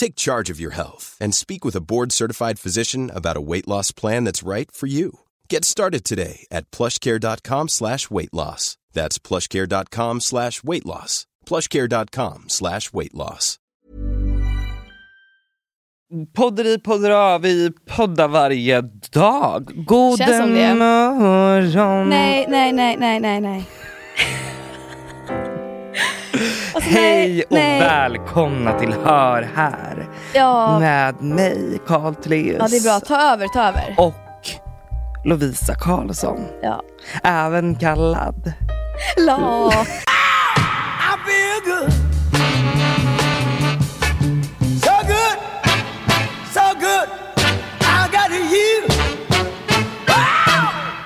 Take charge of your health and speak with a board-certified physician about a weight loss plan that's right for you. Get started today at plushcare.com slash weight loss. That's plushcare.com slash weight loss. plushcare.com slash weight loss. Podderi poddra, vi poddar varje dag. God Känns som det. morgon. Nej, nej, nej, nej, nej, nej. Alltså, Hej nej, och nej. välkomna till Hör här. Ja. Med mig, Carl Tleus. ja, det är bra. Ta över, ta över. Och Lovisa Karlsson. Ja. Även kallad. La.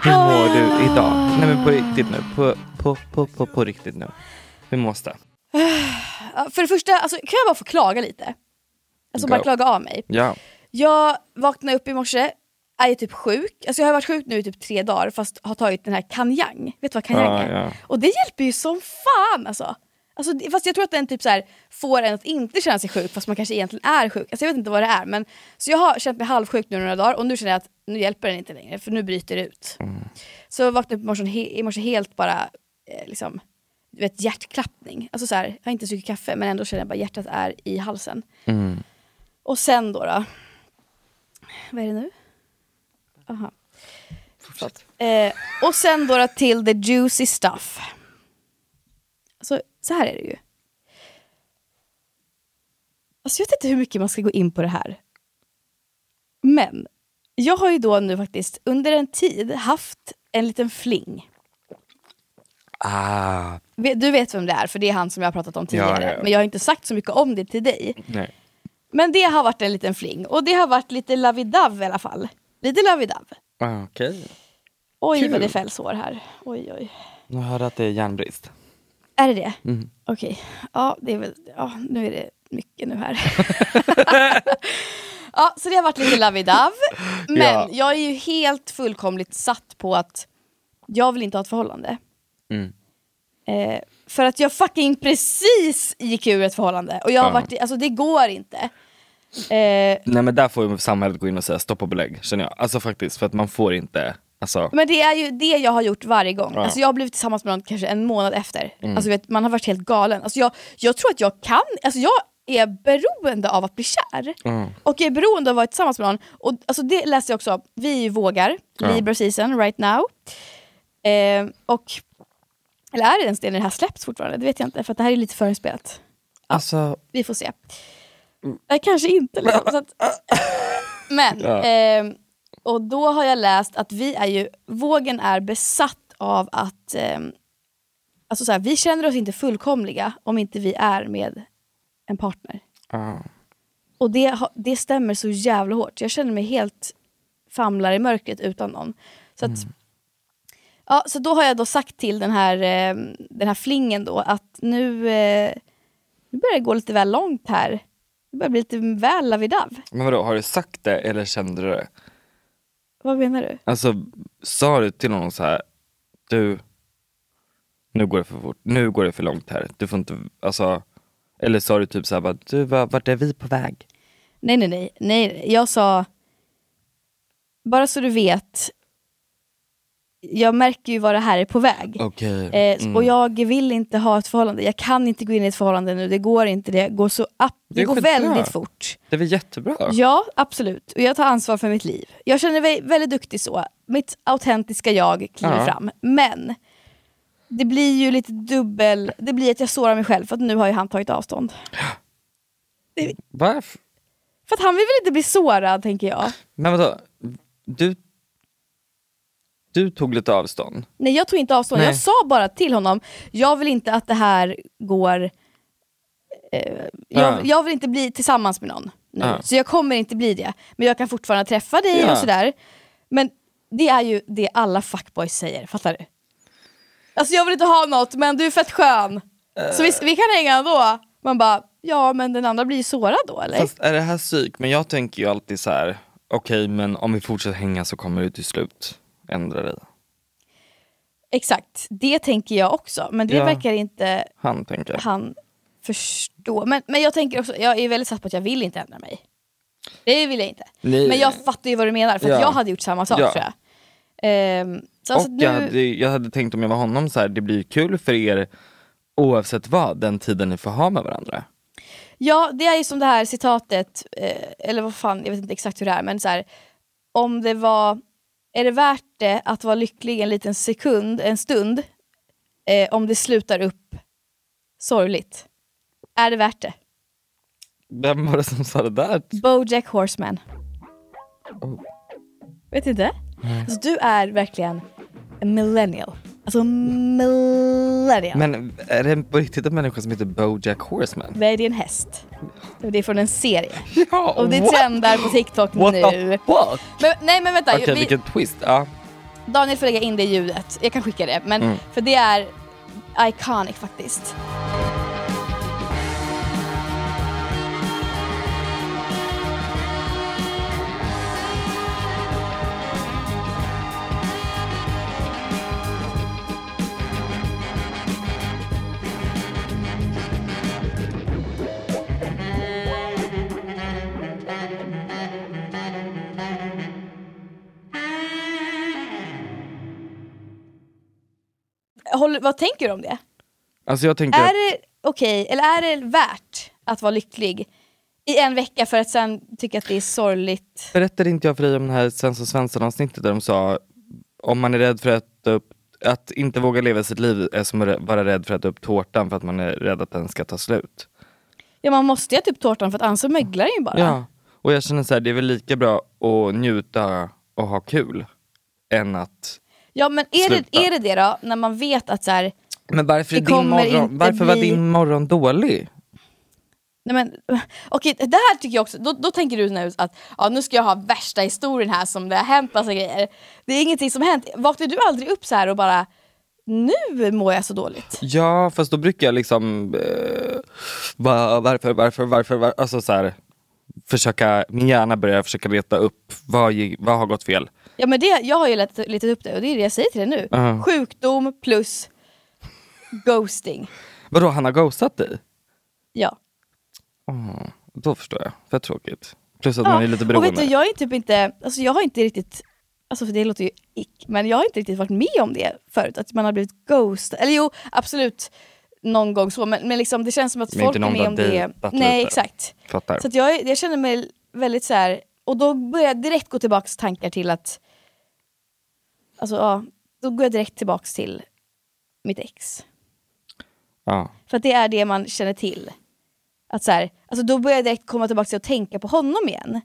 Hur mår du idag? Nej men på riktigt nu. På, på, på, på, på riktigt nu. Hur mås det? För det första, alltså, kan jag bara få klaga lite? Alltså bara Go. klaga av mig. Ja. Jag vaknade upp i morse, är typ sjuk. Alltså jag har varit sjuk nu i typ tre dagar fast har tagit den här kanjang. Vet du vad kanjang Ja, är? ja. Och det hjälper ju som fan alltså. alltså fast jag tror att den typ så här får en att inte känna sig sjuk fast man kanske egentligen är sjuk. Alltså jag vet inte vad det är. Men, så jag har känt mig halvsjuk nu några dagar och nu känner jag att nu hjälper den inte längre för nu bryter det ut. Så jag vaknade upp i morse, i morse helt bara eh, liksom, vet, hjärtklappning. Alltså så här, jag har inte druckit kaffe men ändå känner jag bara hjärtat är i halsen. Och sen då, då vad är det nu? Aha. Förlåt. Eh, och sen då, då till the juicy stuff. Alltså, så här är det ju. Alltså jag vet inte hur mycket man ska gå in på det här. Men jag har ju då nu faktiskt under en tid haft en liten fling. Ah, Du vet vem det är, för det är han som jag har pratat om tidigare. Ja, ja, ja. Men jag har inte sagt så mycket om det till dig. nej. Men det har varit en liten fling. Och det har varit lite lavidav i alla fall. Lite lavidav. Ah, Okej. Oj Kul. vad det fälls hår här. Oj oj. Jag hörde att det är järnbrist. Är det det? Mm. Okej. Ja, det är väl, ja, nu är det mycket nu här. ja, så det har varit lite lavidav. Men Ja. jag är ju helt fullkomligt satt på att jag vill inte ha ett förhållande. Mm. Eh, för att jag fucking precis gick ur ett förhållande. Och jag har varit, i- alltså det går inte. Eh, Nej men där får ju samhället gå in och säga stopp och belägg känner jag. Alltså faktiskt för att man får inte, alltså. Men det är ju det jag har gjort varje gång. Ja. Alltså jag har blivit tillsammans med någon kanske en månad efter. Alltså vet, man har varit helt galen. Alltså jag, jag tror att jag kan, alltså jag är beroende av att bli kär. Mm. Och jag är beroende av att vara tillsammans med någon. Och alltså det läste jag också, vi vågar, Ja. Libra season right now. Eh, och, eller är det ens det när det här släpps fortfarande? Det vet jag inte för det här är lite förinspelat. Alltså, Vi får se. Eh, kanske inte. Liksom. Att, men, Ja. ehm, och då har jag läst att vi är ju, vågen är besatt av att ehm, alltså så här, vi känner oss inte fullkomliga om inte vi är med en partner. ah. Och det, det stämmer så jävla hårt. Jag känner mig helt famlar i mörkret utan någon. Så, att, ja, så då har jag då sagt till den här, eh, den här flingen då att nu, eh, nu börjar det gå lite väl långt här. Det börjar bli lite väl lavidav. Men vadå, har du sagt det eller kände du det? Vad menar du? Alltså sa du till någon så här, du, nu går det för fort, nu går det för långt här. Du får inte, alltså, eller sa du typ såhär, bara, du, var- vart är vi på väg? Nej, nej, nej, nej. Jag sa, bara så du vet, jag märker ju vad det här är på väg. Okej. Eh, mm. Och jag vill inte ha ett förhållande. Jag kan inte gå in i ett förhållande nu. Det går inte. Det går, så up, Det det går skitbra. väldigt fort. Det är väl jättebra? Ja, absolut. Och jag tar ansvar för mitt liv. Jag känner mig väldigt duktig så. Mitt autentiska jag kliver Ja. fram. Men det blir ju lite dubbel... Det blir att jag sårar mig själv för att nu har ju han tagit avstånd. Varför? För att han vill väl inte bli sårad, tänker jag. Men vadå, du, du tog lite avstånd? Nej, jag tog inte avstånd. Nej. Jag sa bara till honom, jag vill inte att det här går... Eh, jag, Ja. jag vill inte bli tillsammans med någon nu. Ja. Så jag kommer inte bli det. Men jag kan fortfarande träffa dig Ja. och sådär. Men det är ju det alla fuckboys säger, fattar du? Alltså jag vill inte ha något, men du är fett skön. Så vi, vi kan hänga ändå. Man bara, ja men den andra blir ju sårad då eller? Fast är det här psyk? Men jag tänker ju alltid så här. okej men om vi fortsätter hänga så kommer du till slut ändra dig. Exakt, det tänker jag också. Men det Ja. verkar inte Han tänker. han förstå. Men, men jag tänker också, jag är väldigt satt på att jag vill inte ändra mig. Det vill jag inte. Nej. Men jag fattar ju vad du menar, för att Ja. jag hade gjort samma sak Ja. tror jag. Ehm, så alltså och nu, jag, hade, jag hade tänkt om jag var honom så här, det blir kul för er oavsett vad, den tiden ni får ha med varandra. Ja, det är ju som det här citatet, eh, eller vad fan, jag vet inte exakt hur det är, men så här, om det var, är det värt det att vara lycklig en liten sekund, en stund, eh, om det slutar upp sorgligt? Är det värt det? Vem var det som sa det där? Bojack Horseman. Oh. Vet inte? Alltså, du är verkligen en millennial. Alltså millennial. Men är det på riktigt en människa som heter Bojack Horseman? Är det en häst? Det är från en serie. Ja, Och det what? trendar på TikTok What nu. the fuck? Men, nej men vänta, Okej vi, vilken twist. Ja. Daniel får lägga in det ljudet. Jag kan skicka det. Men Mm. för det är iconic faktiskt. Håller, vad tänker du om det? Alltså jag tänker Är att, det okej, eller är det värt att vara lycklig i en vecka för att sen tycka att det är sorgligt? berättade inte jag för dig om det här Svensson Svensson avsnittet där de sa om man är rädd för att äta upp att inte våga leva sitt liv är som att vara rädd för att äta upp tårtan för att man är rädd att den ska ta slut. Ja man måste ju äta upp tårtan för att annars möglar den ju bara. Ja, och jag känner så här, det är väl lika bra att njuta och ha kul än att Ja men är det, är det det då, när man vet att så här, Men varför, är Det din kommer morgon, inte varför var bli- din morgon dålig? nej men, okej det här tycker jag också, då, då tänker du nu att ja, nu ska jag ha värsta historien här som det har hänt massa grejer. Det är ingenting som har hänt. Vaknar du aldrig upp så här och bara nu mår jag så dåligt? Ja, fast då brukar jag liksom eh, va, varför, varför, varför, var, alltså så här, försöka, min hjärna börjar försöka leta upp vad, gi- vad har gått fel. Ja men det, jag har ju letat, letat upp det och det är det jag säger till dig nu. Ja. Sjukdom plus ghosting. Vadå, han har ghostat dig? Ja. Åh, då förstår jag, för tråkigt. Plus att ja. man är lite och beroende. vet du, jag är typ inte, alltså jag har inte riktigt, alltså för det låter ju ick, men jag har inte riktigt varit med om det förut, att man har blivit ghostad. Eller jo, absolut någon gång så, men, men liksom, det känns som att Men folk är med om det. Nej lite. exakt. Fattar. Så jag, jag känner mig väldigt så här. och då börjar jag direkt gå tillbaks tankar till att, alltså ja, då går jag direkt tillbaks till mitt ex. Ja. För att det är det man känner till. Att så här, alltså då börjar jag direkt komma tillbaka till att tänka på honom igen.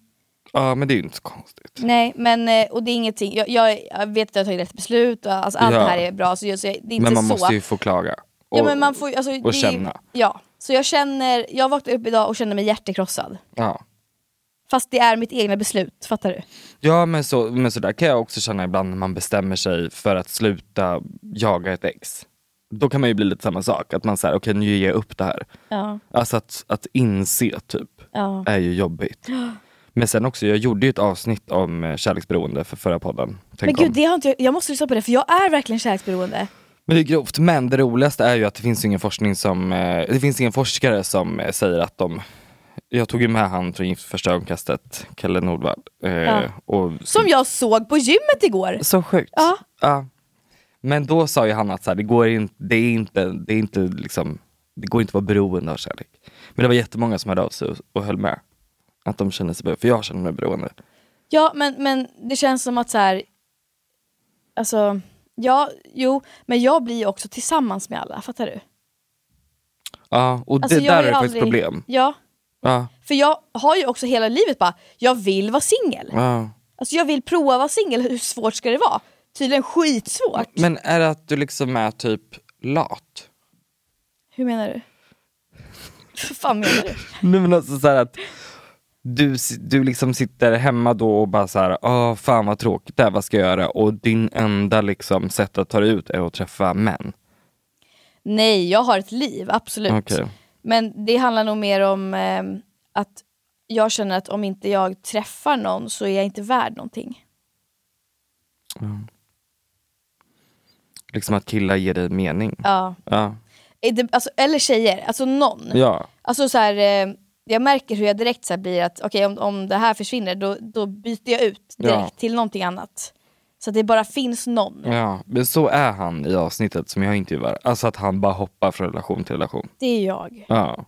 ja, men det är ju inte så konstigt. Nej, men eh, och det är ingenting, jag, jag, jag vet att jag har tagit rätt beslut och alltså, allt Ja. det här är bra, så, jag, så det är inte Men man så. måste ju få klaga. Och, ja, men man får, alltså, och det känna. Ja, så jag känner, jag vaknade upp idag och kände mig hjärtekrossad. ja. Fast det är mitt egna beslut, fattar du? Ja men så, men så där kan jag också känna ibland när man bestämmer sig för att sluta jaga ett ex. Då kan man ju bli lite samma sak, att man säger okej nu ger jag upp det här. Ja. Alltså att, att inse typ Ja. är ju jobbigt. Men sen också, jag gjorde ju ett avsnitt om eh, kärleksberoende för förra podden. Men Tänk gud, om. det har inte, jag- jag måste lyssna på det för jag är verkligen kärleksberoende. Men det är grovt. Men det roligaste är ju att det finns ingen forskning som, eh, det finns ingen forskare som eh, säger att de jag tog ju med han från Gift första ögonkastet, Kalle Nordvall. Eh, Ja. och, Som jag såg på gymmet igår. Så sjukt. Ja. Ja. Men då sa ju han att så här, det, går inte, det, är inte, det, är inte liksom, det går inte att vara beroende av kärlek. Men det var jättemånga som hörde av sig och, och höll med. Att de känner sig beroende, för jag känner mig beroende. Ja men, men det känns som att så här. Alltså, ja, jo, men jag blir ju också tillsammans med alla, fattar du? Ja, och Alltså, det jag där är faktiskt aldrig- problem. Ja, Ja, för jag har ju också hela livet bara, jag vill vara singel. ja. Alltså jag vill prova vara singel, hur svårt ska det vara? Tydligen skitsvårt. Men är det att du liksom är typ lat? Hur menar du? Vad fan menar du? Nej men alltså så här att du, du liksom sitter hemma då och bara så här, åh fan vad tråkigt det här, vad ska jag göra? Och din enda liksom sätt att ta dig ut är att träffa män. Nej, jag har ett liv, absolut. Okej. Men det handlar nog mer om ehm, att jag känner att om inte jag träffar någon så är jag inte värd någonting. Liksom att killar ger dig mening. Ja. Ja. Alltså, eller tjejer, alltså någon. ja. Alltså så här, eh, jag märker hur jag direkt så blir att okej om, om det här försvinner då, då byter jag ut direkt Ja. till någonting annat. Så att det bara finns någon. Ja, men så är han i avsnittet som jag intervjuar. Alltså att han bara hoppar från relation till relation. Det är jag. Ja.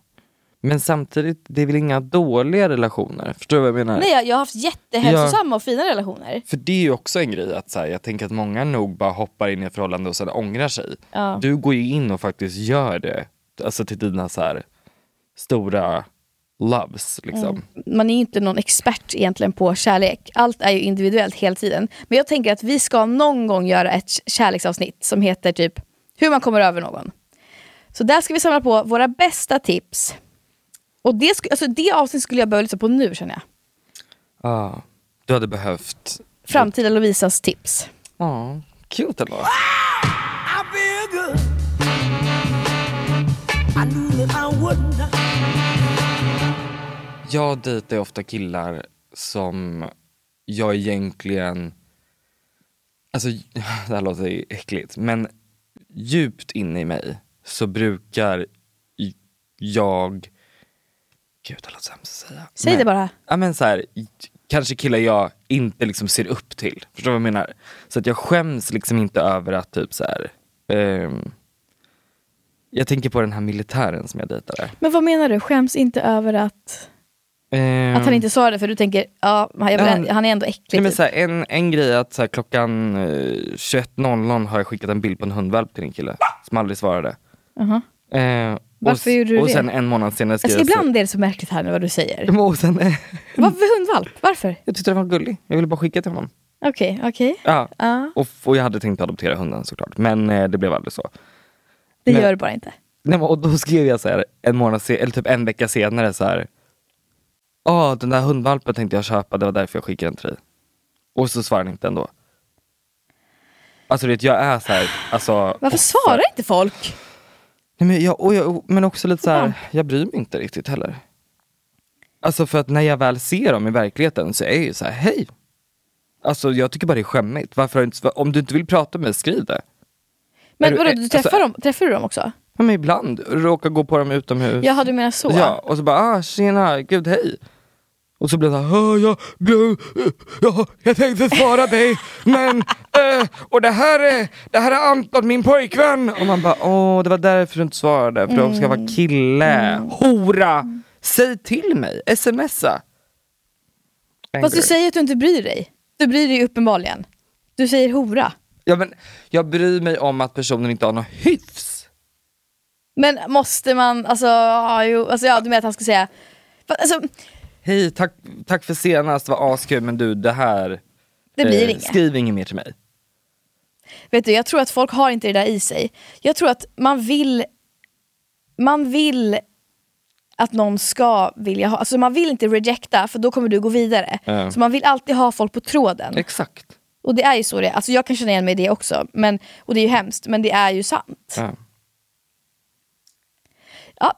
Men samtidigt, det är väl inga dåliga relationer? Förstår du vad jag menar? Nej, jag, har haft jättehälsosamma och fina relationer. För det är ju också en grej att så här, jag tänker att många nog bara hoppar in i ett förhållande och sen ångrar sig. Ja. Du går ju in och faktiskt gör det. Alltså till dina så här stora loves liksom. Man är ju inte någon expert egentligen på kärlek. Allt är ju individuellt hela tiden. Men jag tänker att vi ska någon gång göra ett kärleksavsnitt som heter typ hur man kommer över någon. Så där ska vi samla på våra bästa tips. Och det, sk- alltså det avsnittet skulle jag behöva lyssna på nu känner jag. Ja. Du hade behövt... Framtida Lovisas tips. Ja, cute ändå. I Jag dejtar ofta killar som jag egentligen... Alltså, det här låter äckligt, men djupt inne i mig så brukar jag... Gud, det låter hemskt att säga. Säg Men- det bara. Ja men så här, kanske killar jag inte liksom ser upp till. Förstår du vad jag menar? Så att jag skäms liksom inte över att typ så här. ehm, jag tänker på den här militären som jag dejtade. Men vad menar du? Skäms inte över att, att han inte sa det för du tänker ja, han Ja. han är ändå äcklig. Nej, men typ. så här, en, en grej är att så här, klockan eh, 21.00 har jag skickat en bild på en hundvalp till en kille som aldrig svarade. Jaha. Eh, Varför och, gjorde du och det? sen en månad senare skrev Alltså, jag så- ibland är det så märkligt här nu vad du säger. Och sen, Varför hundvalp? Varför? jag tyckte den var gullig, jag ville bara skicka till honom. Okej, okej. Ja. Ja, Och, och jag hade tänkt adoptera hunden såklart, men eh, det blev aldrig så. det Men- gör du bara inte. Nej, och då skrev jag så här, en månad eller typ en vecka senare så här. Ja, den där hundvalpen tänkte jag köpa, det var därför jag skickade den till dig. Och så svarade han inte ändå. Alltså du vet, jag är så här, alltså. Varför offer. svarar inte folk? Nej, men, jag, och jag, men också lite så här, jag bryr mig inte riktigt heller. Alltså för att när jag väl ser dem i verkligheten så är jag ju så här, hej. Alltså jag tycker bara det är skämmigt. Varför du inte, om du inte vill prata med mig, skriv det. Men du- vadå, du alltså- träffar, dem, träffar du dem också? Ja, men ibland råkar gå på dem utomhus. Jaha, du menar så? Ja, och så bara ah, tjena, gud hej. Och så blev det såhär, "Ah, jag, glöm, ja, jag tänkte svara dig, men, eh, och det här, är, det här är Anton, min pojkvän. Och man bara, åh det var därför du inte svarade, för du ska vara kille, hora. Säg till mig, smsa. Fast du säger att du inte bryr dig. Du bryr dig uppenbarligen. Du säger hora. Ja, men jag bryr mig om att personen inte har något hyfs. Men måste man, alltså, ja, jo, alltså ja, du menar att han ska säga... Alltså, Hej, tack, tack för senast, var askul, men du det här, det blir eh, inget. skriv inget mer till mig. Vet du, jag tror att folk har inte det där i sig. Jag tror att man vill, man vill att någon ska vilja ha, alltså man vill inte rejecta för då kommer du gå vidare. Ja. Så man vill alltid ha folk på tråden. Exakt. Och det är ju så det är. Alltså jag kan känna igen mig i det också. Men, och det är ju hemskt, men det är ju sant. Ja. Ja,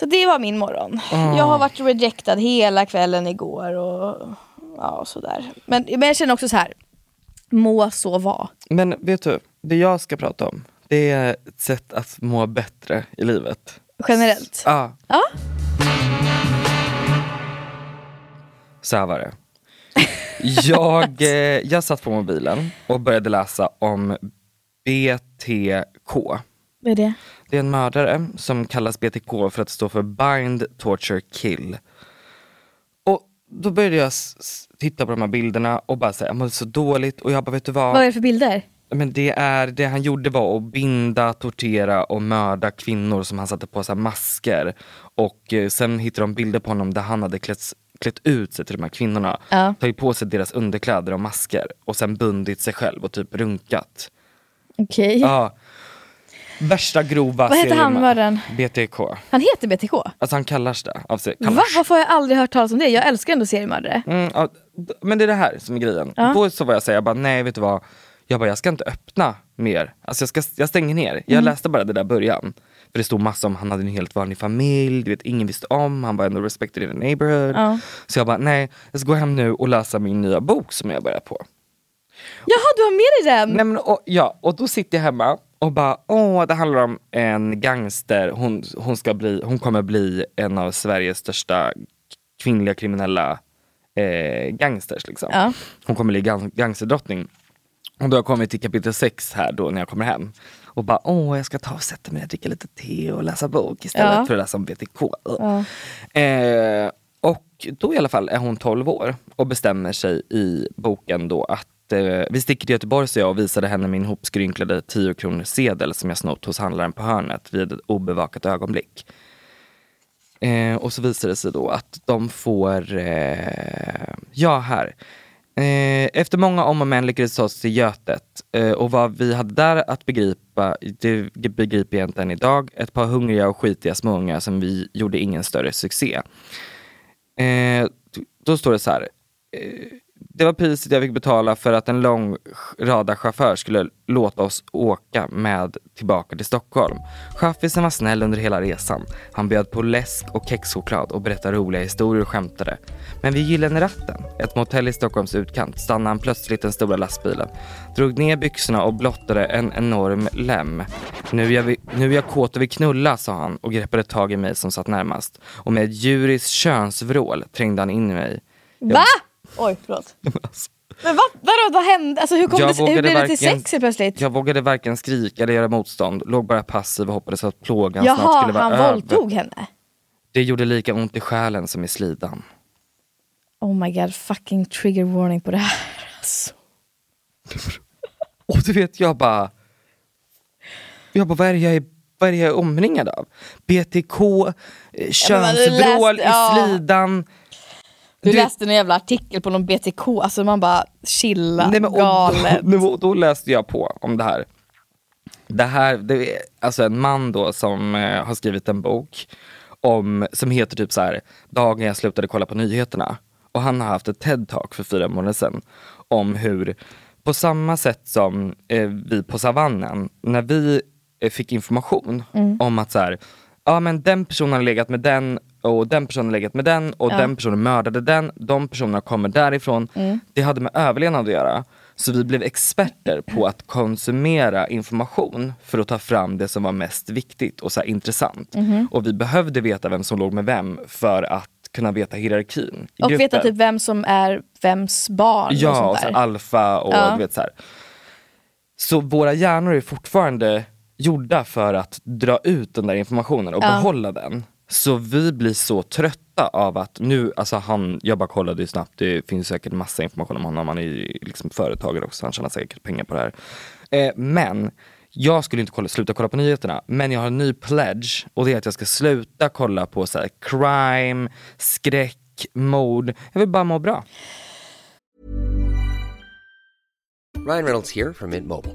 så det var min morgon. Jag har varit rejectad hela kvällen igår och ja, sådär. Men, men jag känner också så här. må så vara. Men vet du, det jag ska prata om, det är ett sätt att må bättre i livet. Generellt. Ja, Ja. så här var det. Jag, eh, jag satt på mobilen och började läsa om BTK. Vad är det? Det är en mördare som kallas BTK för att stå för Bind, Torture, Kill. Och då började jag titta på de här bilderna och bara säga, jag mår så dåligt och jag bara, vet du vad? Vad är det för bilder? Men det, är, det han gjorde var att binda, tortera och mörda kvinnor som han satte på sig masker. Och eh, sen hittade de bilder på honom där han hade klätt, klätt ut sig till de här kvinnorna. Ja. Tagit på sig deras underkläder och masker och sen bundit sig själv och typ runkat. Okej. Ja. Värsta grova Vad heter han, mördaren? BTK. Han heter BTK? Alltså han kallas det. Av sig. Va? Kallas. Varför har jag aldrig hört talas om det? Jag älskar ändå seriemördare. Mm, ja, men det är det här som är grejen. Ja. Då så var jag säga, jag bara nej vet du vad, jag bara jag ska inte öppna mer. Alltså jag, ska, jag stänger ner. Jag Mm. läste bara det där början. För det stod massa om han hade en helt vanlig familj, du vet ingen visste om, han var ändå respected in the neighborhood. Ja. Så jag bara nej, jag ska gå hem nu och läsa min nya bok som jag börjar på. Jaha, du har med dig den? Nej, men, och, ja, och då sitter jag hemma och bara, åh det handlar om en gangster, hon, hon, ska bli, hon kommer bli en av Sveriges största kvinnliga kriminella eh, gangsters. Liksom. Ja. Hon kommer bli gang, gangsterdrottning. Och då har jag kommit till kapitel 6 här då när jag kommer hem. Och bara, åh jag ska ta och sätta mig och dricka lite te och läsa bok istället Ja. för att läsa om BTK. Eh, och då i alla fall är hon 12 år och bestämmer sig i boken då att eh, vi sticker till Göteborg så jag och visade henne min hopskrynklade 10 kronor sedel som jag snott hos handlaren på hörnet vid ett obevakat ögonblick. Eh, och så visar det sig då att de får, eh, ja här. Eh, efter många om och men lyckades ta oss till Götet eh, och vad vi hade där att begripa, det begriper jag inte än idag, ett par hungriga och skitiga småungar som vi gjorde ingen större succé. Eh, då står det så här. Eh, det var priset jag fick betala för att en lång rada chaufför skulle låta oss åka med tillbaka till Stockholm. Chaffisen var snäll under hela resan. Han bjöd på läsk och kexchoklad och berättade roliga historier och skämtade. Men vid Gyllene ratten, ett motell i Stockholms utkant, stannade han plötsligt den stora lastbilen. Drog ner byxorna och blottade en enorm lem. Nu är, jag, nu är jag kåt och vill knulla, sa han och greppade tag i mig som satt närmast. Och med ett djuriskt könsvrål trängde han in i mig. Va? Oj, förlåt. Men vad, vadå, vad hände? Alltså, hur, kom Jag det, hur blev det till sex helt plötsligt? Jag vågade varken skrika eller göra motstånd, låg bara passiv och hoppades att plågan snart Jaha, skulle vara han över. våldtog henne? Det gjorde lika ont i själen som i slidan. Oh my god, fucking trigger warning på det här. Alltså. Och du vet, jag bara... Jag bara, vad är det jag är, vad är, jag är omringad av? BTK, eh, könsvrål läste- ja. i slidan. Du, Du- läste en jävla artikel på någon BTK, alltså man bara chilla, Nej, men, och, galet. då, då läste jag på om det här. Det här, det är alltså en man då som eh, har skrivit en bok om, som heter typ så här, dagen jag slutade kolla på nyheterna. Och han har haft ett TED-talk för fyra månader sedan om hur, på samma sätt som eh, vi på savannen, när vi eh, fick information om att så här, ja men den personen har legat med den och den personen har legat med den och Ja. den personen mördade den, de personerna kommer därifrån. Det hade med överlevnad att göra. Så vi blev experter på att konsumera information för att ta fram det som var mest viktigt och så här intressant. Och vi behövde veta vem som låg med vem för att kunna veta hierarkin i Och veta gruppen. typ vem som är vems barn och Ja, sånt och så där. alfa och Ja. du vet så här. Så våra hjärnor är fortfarande gjorda för att dra ut den där informationen och Ja. behålla den. Så vi blir så trötta av att nu, alltså han, jag bara kollade ju snabbt, det finns säkert massa information om honom, han är ju liksom företagare också, han tjänar säkert pengar på det här. Eh, men jag skulle inte kolla, sluta kolla på nyheterna, men jag har en ny pledge och det är att jag ska sluta kolla på så här, crime, skräck, mord. Jag vill bara må bra. Ryan Reynolds here from Mint Mobile.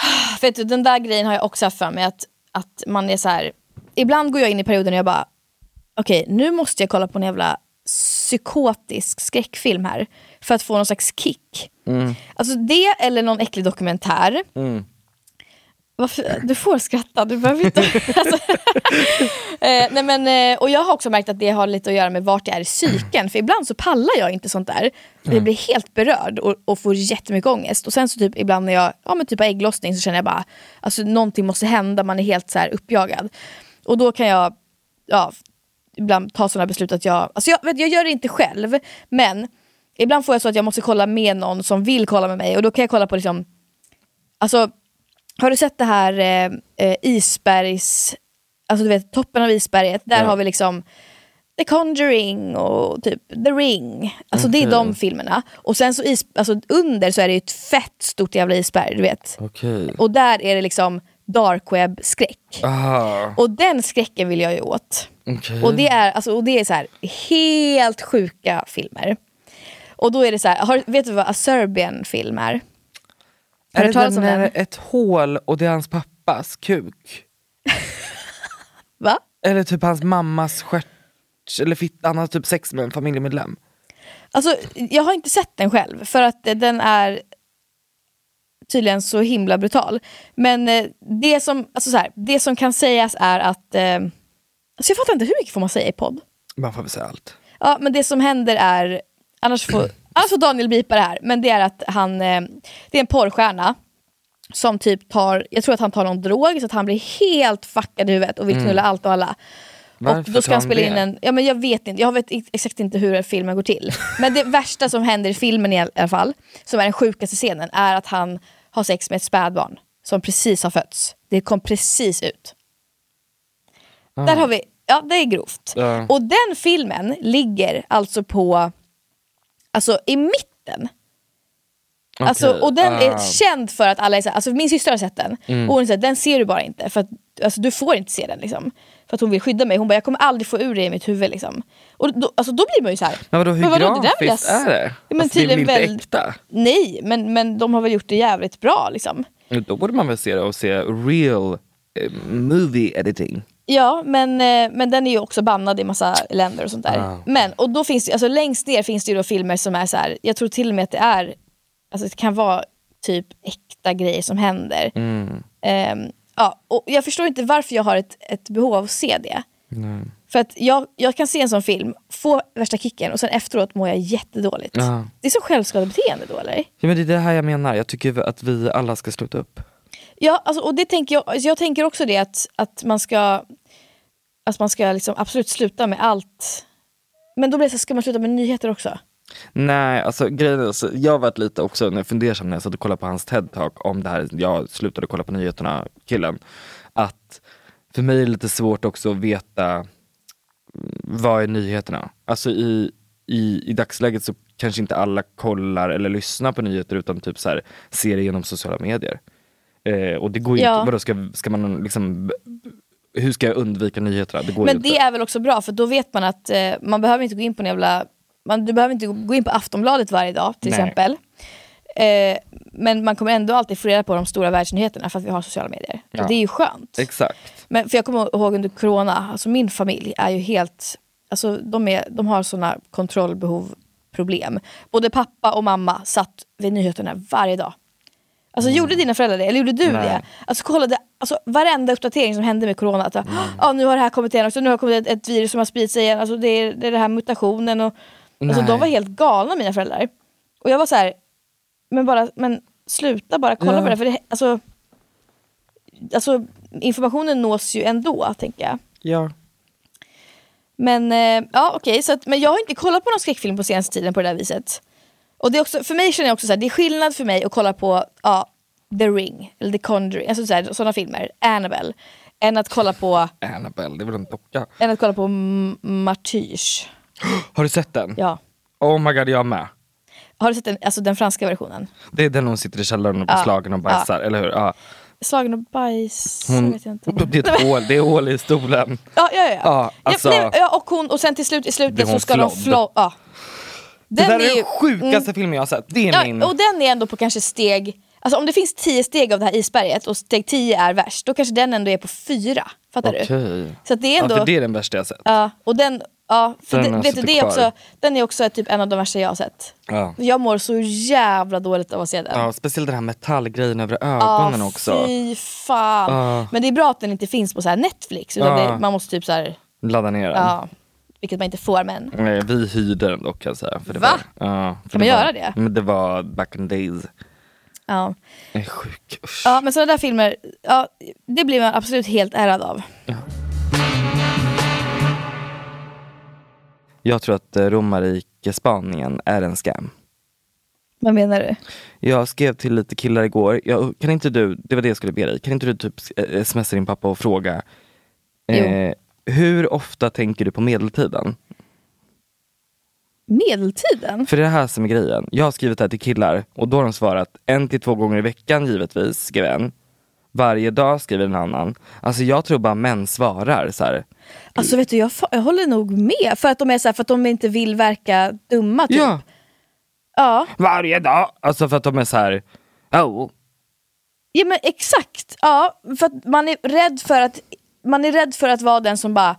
Vet du, den där grejen har jag också haft för mig att, att man är så här. Ibland går jag in i perioden och jag bara, okej nu måste jag kolla på en jävla psykotisk skräckfilm här för att få någon slags kick. Alltså det eller någon äcklig dokumentär. Varför? Du får skratta, du behöver inte... alltså, eh, nej men, eh, och jag har också märkt att det har lite att göra med vart jag är i psyken. För ibland så pallar jag inte sånt där. Jag blir helt berörd och, och får jättemycket ångest. Och sen så typ ibland när jag ja, men typ har ägglossning så känner jag bara alltså någonting måste hända, man är helt så här uppjagad. Och då kan jag ja, ibland ta sådana beslut att jag, alltså jag, vet, jag gör det inte själv, men ibland får jag så att jag måste kolla med någon som vill kolla med mig och då kan jag kolla på liksom, alltså har du sett det här eh, eh, isbergs, alltså du vet toppen av isberget, där Ja. har vi liksom The Conjuring och typ The Ring. Alltså det är de filmerna. Och sen så is, alltså under så är det ju ett fett stort jävla isberg, du vet. Okej. Och där är det liksom dark web skräck. Ah, Och den skräcken vill jag ju åt. okej. Och det är, alltså, och det är så här, helt sjuka filmer. Och då är det så här, har, vet du vad A Serbian film är? Har Är det den när den? ett hål och det är hans pappas kuk? Va? Eller typ hans mammas stjärt, eller fitta, han har typ sex med en familjemedlem. Alltså, jag har inte sett den själv för att den är tydligen så himla brutal. Men eh, det som, alltså så här, det som kan sägas är att, eh, alltså jag fattar inte, hur mycket får man säga i podd? Man får väl säga allt. Ja, men det som händer är, annars får, får Daniel bipa det här, men det är att han, eh, det är en porrstjärna som typ tar, jag tror att han tar någon drog så att han blir helt fuckad i huvudet och vill knulla allt och alla. Varför och då ska han spela det? in en, ja men jag vet inte, jag vet ex- exakt inte hur filmen går till. Men det värsta som händer i filmen i alla fall, som är den sjukaste scenen, är att han har sex med ett spädbarn som precis har fötts. Det kom precis ut. Där har vi, ja det är grovt. Ja. Och den filmen ligger alltså på, alltså i mitten. Alltså, Okej, och den är ah. känd för att alla är så här, alltså min syster har sett den och hon säger den ser du bara inte för att alltså, du får inte se den liksom. För att hon vill skydda mig, hon bara jag kommer aldrig få ur det i mitt huvud liksom. Och då, alltså, då blir man ju så här. Men vadå, hur det där vill jag grafiskt s- är det? Men alltså, det är väl inte väl- äkta? Nej, men, men de har väl gjort det jävligt bra liksom. Då borde man väl se det och se real eh, movie editing. Ja, men, eh, men den är ju också bannad i massa länder och sånt där. Ah. Men, och då finns det, alltså längst ner finns det ju då filmer som är så här, jag tror till och med att det är, alltså det kan vara typ äkta grejer som händer. Mm. Ehm, ja, och jag förstår inte varför jag har ett, ett behov av att se det. För att jag, jag kan se en sån film, få värsta kicken och sen efteråt mår jag jättedåligt. Ja. Det är så självskadebeteende då eller? Ja, men det är det här jag menar, jag tycker att vi alla ska sluta upp. Ja, alltså, och det tänker jag, alltså, jag tänker också det att, att man ska, att man ska liksom absolut sluta med allt. Men då blir det så, ska man sluta med nyheter också? Nej, alltså grejen är, alltså, jag har varit lite också när jag fundersam när jag satt och kollade på hans TED-talk om det här, jag slutade kolla på nyheterna, killen. Att för mig är det lite svårt också att veta mm, vad är nyheterna? Alltså i, i, i dagsläget så kanske inte alla kollar eller lyssnar på nyheter utan typ så här, ser det genom sociala medier. Eh, och det går ju Ja. inte, vadå ska, ska man liksom, hur ska jag undvika nyheterna? Det går Men inte. det är väl också bra för då vet man att eh, man behöver inte gå in på en jävla man, du behöver inte gå in på Aftonbladet varje dag till Nej. exempel. Eh, men man kommer ändå alltid få reda på de stora världsnyheterna för att vi har sociala medier. Ja. Och det är ju skönt. Exakt. Men för jag kommer ihåg under corona, alltså min familj är ju helt, alltså de, är, de har såna kontrollbehov problem. Både pappa och mamma satt vid nyheterna varje dag. Alltså gjorde dina föräldrar det? Eller gjorde du Mm. Nej. det? Alltså kollade alltså, varenda uppdatering som hände med corona. Att, ah, nu har det här kommit igen också, nu har det kommit ett, ett virus som har spridit sig igen. Alltså, det, är, det är den här mutationen. Och, alltså, de var helt galna mina föräldrar. Och jag var så här, men, bara, men sluta bara kolla Ja. på det. För det alltså, alltså, informationen nås ju ändå, tänker jag. Ja. Men eh, ja okej, så att, men jag har inte kollat på någon skräckfilm på senaste tiden på det där viset. Och det är också, för mig känner jag också så det är skillnad för mig att kolla på ja, The Ring, eller The Conjuring, alltså så sådana filmer, Annabelle, än att kolla på, Annabelle, det är väl en docka? än att kolla på Martyrs. Har du sett den? Ja. Oh my god, jag med. Har du sett den, alltså den franska versionen? Det är den hon sitter i källaren och blir Ja. slagen och bajsar, eller hur? Ja. Slagen och bajs, Hon, vet jag inte. det är ett hål, det är hål i stolen. Ja, ja, ja. Ja, alltså- ja, nej, ja och, hon, och sen till slut i slutet så ska de flodd? flå... Ja. Det där är ju- den sjukaste mm. filmen jag har sett. Det är Ja, min... och den är ändå på kanske steg, alltså om det finns tio steg av det här isberget och steg 10 är värst, då kanske den ändå är på fyra. Fattar du? Okej. Så att det är ändå, Ja, ja, för det är den värsta jag har sett. och den, ja, för Den det, vet du, det är också, den är också typ en av de värsta jag har sett. Ja. Jag mår så jävla dåligt av att se den. Ja, speciellt den här metallgrejen över ögonen Ja, också. Fy fan. Ja. Men det är bra att den inte finns på så här Netflix, utan Ja. det, man måste typ så här, Ladda ner den. ja, vilket man inte får men. Nej, vi hyrde den dock kan jag säga. För det Va? Var, ja, för Kan man var, göra det? Men det var back in days. Ja. Jag är sjuk. Usch. ja men sådana där filmer, ja, det blir man absolut helt ärad av. Jag tror att eh, romarrikespaningen är en scam. Vad menar du? Jag skrev till lite killar igår, jag, kan inte du, det var det jag skulle be dig, kan inte du typ eh, smsa din pappa och fråga eh, Hur ofta tänker du på medeltiden? Medeltiden? För det är det här som är grejen. Jag har skrivit det här till killar och då har de svarat en till två gånger i veckan givetvis, skrev en. Varje dag skriver en annan. Alltså jag tror bara män svarar så här. Alltså vet du, jag, jag håller nog med. För att de är så här, för att de inte vill verka dumma typ. Ja, Ja, varje dag! Alltså för att de är så här. Oh. ja men exakt. Ja, för att man är rädd för att man är rädd för att vara den som bara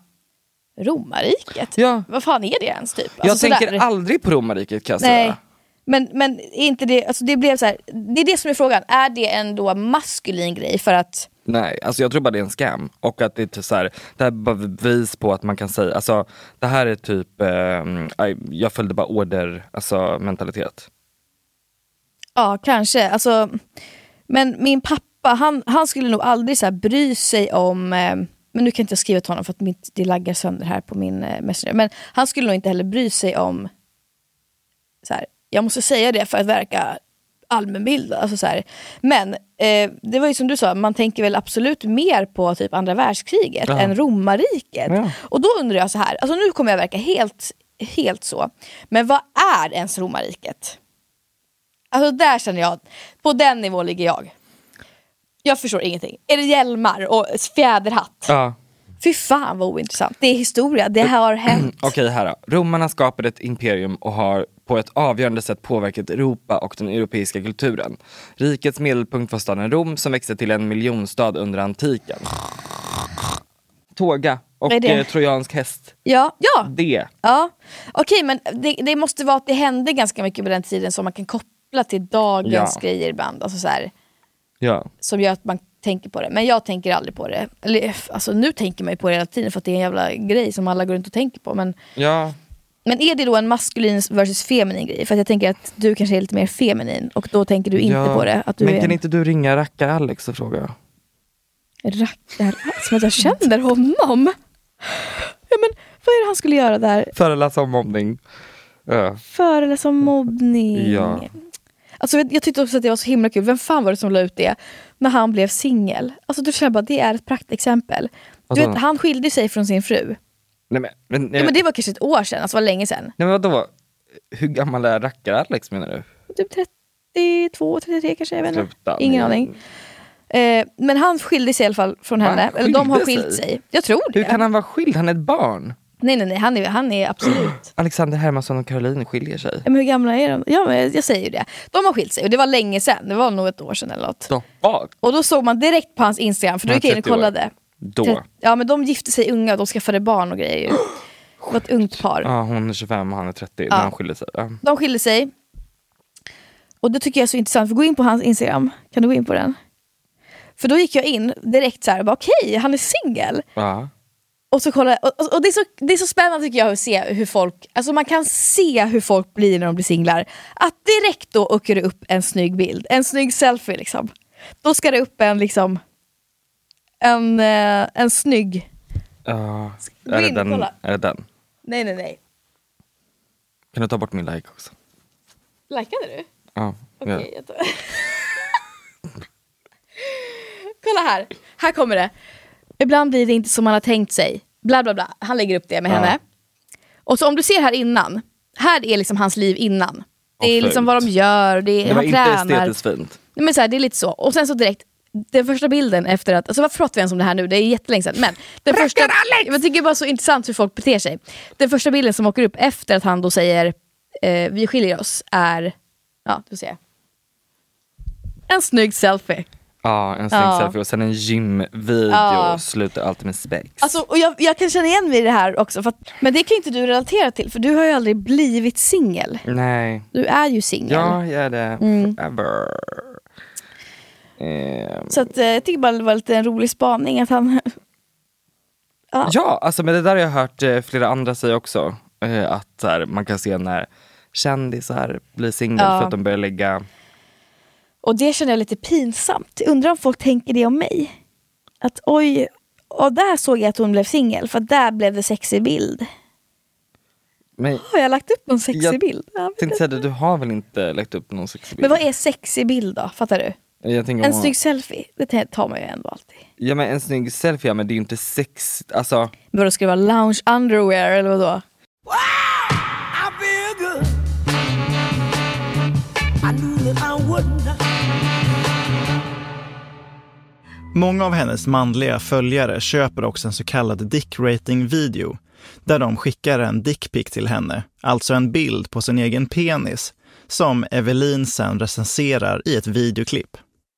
Romarriket? Ja. Vad fan är det ens typ? Jag Alltså, tänker sådär. aldrig på romarriket kan jag Nej. säga. Men, men inte det, alltså det blev så här, det är det som är frågan. Är det en då maskulin grej för att Nej, alltså jag tror bara det är en scam. Och att det är så här, det här är bara bevis på att man kan säga, alltså det här är typ, eh, jag följde bara order, alltså mentalitet. Ja, kanske. Alltså, men min pappa, han, han skulle nog aldrig så här bry sig om... Eh, men nu kan jag inte skriva till honom för att mitt, det laggar sönder här på min eh, Messenger. Men han skulle nog inte heller bry sig om... Så här, jag måste säga det för att verka allmänbildad. Alltså så här. Men eh, det var ju som du sa, man tänker väl absolut mer på typ andra världskriget Ja. än romarriket. Ja. Och då undrar jag så här, alltså nu kommer jag verka helt, helt så. Men vad är ens romarriket? Alltså där känner jag, på den nivån ligger jag. Jag förstår ingenting. Är det hjälmar och fjäderhatt? Ja. Fy fan vad ointressant. Det är historia, det har hänt. Okej här då. Romarna skapade ett imperium och har på ett avgörande sätt påverkat Europa och den europeiska kulturen. Rikets medelpunkt var staden Rom som växte till en miljonstad under antiken. Tåga och Vad är det? eh, trojansk häst. Ja, ja. Det. ja. Okej men det, det måste vara att det hände ganska mycket på den tiden som man kan koppla till dagens Ja. grejer ibland. Alltså så här, Ja. som gör att man tänker på det. Men jag tänker aldrig på det. Eller, alltså, nu tänker man ju på det hela tiden för att det är en jävla grej som alla går runt och tänker på. Men, Ja. men är det då en maskulin versus feminin grej? För att jag tänker att du kanske är lite mer feminin och då tänker du inte ja. på det. Att du Men är kan inte du ringa rackar-Alex och fråga? rackare. Som att jag känner honom. Ja, men, vad är det han skulle göra där? Föreläsa om mobbning. Ja. Föreläsa om mobbning. Ja. Alltså, jag, jag tyckte också att det var så himla kul. Vem fan var det som la ut det? När han blev singel. Alltså, då känner bara det är ett praktexempel. Du vet, han skilde sig från sin fru. Nej men, men, Ja, men det var kanske ett år sedan, alltså var länge sedan. nej, men vadå? Hur gammal är rackar-Alex menar du? Typ 32, 33 kanske, jag vet inte. Sluta. Ingen Nej. aning. Eh, men han skilde sig i alla fall från henne. Eller de har skilt sig? sig. Jag tror det. Hur kan han vara skild? Han är ett barn. Nej nej nej, han är, han är absolut... Alexander Hermansson och Caroline skiljer sig. Men hur gamla är de? Ja men jag säger ju det. De har skilt sig och det var länge sedan, det var nog ett år sedan eller något. Stoppa! Och då såg man direkt på hans Instagram, för då gick jag in och 30 år. kollade. Då. Ja men de gifte sig unga och de skaffade barn och grejer. Det var ett ungt par. Ja, hon är 25 och han är 30 Ja. när de skiljer sig. Ja. De skilde sig. Och det tycker jag är så intressant, för gå in på hans Instagram. Kan du gå in på den? För då gick jag in direkt så här, okej, han är singel. Ja. Och, så kolla, och, och, det, är så, det är så spännande tycker jag att se hur folk, alltså man kan se hur folk blir när de blir singlar. Att direkt då åker det upp en snygg bild, en snygg selfie liksom. Då ska det upp en liksom, en, eh, en snygg. Gå Är, det den, kolla. är det den? nej nej nej. Kan du ta bort min like också? Likade du? Ja. Okej, jag tar... Kolla här, här kommer det. Ibland blir det inte som man har tänkt sig. Bla bla bla. Han lägger upp det med Ja. henne. Och så om du ser här innan, här är liksom hans liv innan. Det är liksom vad de gör, det är, Det var han inte tränar. estetiskt fint. Nej, Men så här, det är lite så. Och sen så direkt, den första bilden efter att, alltså varför pratar vi ens om det här nu? Det är jättelänge sedan. Men den första, jag tycker bara så intressant hur folk beter sig. Den första bilden som åker upp efter att han då säger eh, vi skiljer oss är, ja du ser. En snygg selfie. Ja, en snygg Ja. selfie och sen en gymvideo Ja. slutar alltid med spex. Alltså, och jag, jag kan känna igen mig i det här också, för att, men det kan ju inte du relatera till för du har ju aldrig blivit singel. Nej. Du är ju singel. Ja, jag är det. Mm. Forever. Ehm, Så att, eh, jag tycker bara det var lite en rolig spaning att han... ja. Ja, alltså men det där har jag hört eh, flera andra säga också. Eh, att här, man kan se när kändisar blir singel Ja. för att de börjar lägga Och det känner jag lite pinsamt. Undrar om folk tänker det om mig? Att oj, och där såg jag att hon blev singel för där blev det sexig bild. Men Har jag lagt upp någon sexig Jag bild? Ja, tänkte säga det, du har väl inte lagt upp någon sexig bild? men vad är sexig bild då? Fattar du? Jag En om- snygg selfie, det tar man ju ändå alltid. Ja men en snygg selfie, ja, men det är ju inte sex, alltså Men då ska det vara lounge underwear eller vadå? Många av hennes manliga följare köper också en så kallad dick rating video där de skickar en dickpic till henne, alltså en bild på sin egen penis, som Evelin sen recenserar i ett videoklipp.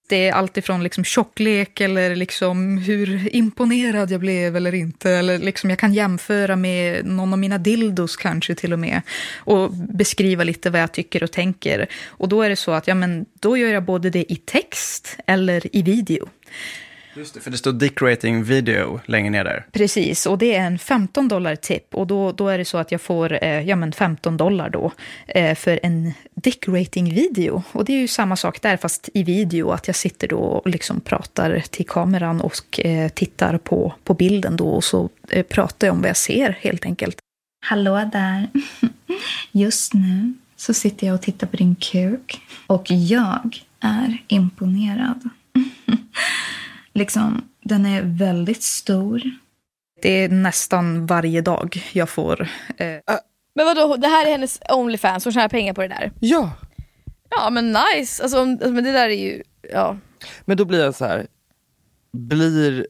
Det är alltifrån liksom tjocklek eller liksom hur imponerad jag blev eller inte. Eller liksom jag kan jämföra med någon av mina dildos kanske till och med. Och beskriva lite vad jag tycker och tänker. Och då är det så att ja, men då gör jag både det i text eller i video. Just det, för det står dick rating video längre ner där. Precis, och det är en 15 dollar tipp. Och då, då är det så att jag får eh, ja, men 15 dollar då eh, för en dick rating video. Och det är ju samma sak där, fast i video. Att jag sitter då och liksom pratar till kameran och eh, tittar på, på bilden då. Och så eh, pratar jag om vad jag ser helt enkelt. Hallå där. Just nu så sitter jag och tittar på din kuk och jag är imponerad. Liksom, den är väldigt stor. Det är nästan varje dag jag får... Eh, Men vadå, det här är hennes Onlyfans, hon tjänar pengar på det där? Ja! Ja men nice, alltså, alltså, men det där är ju, ja. Men då blir jag så här. blir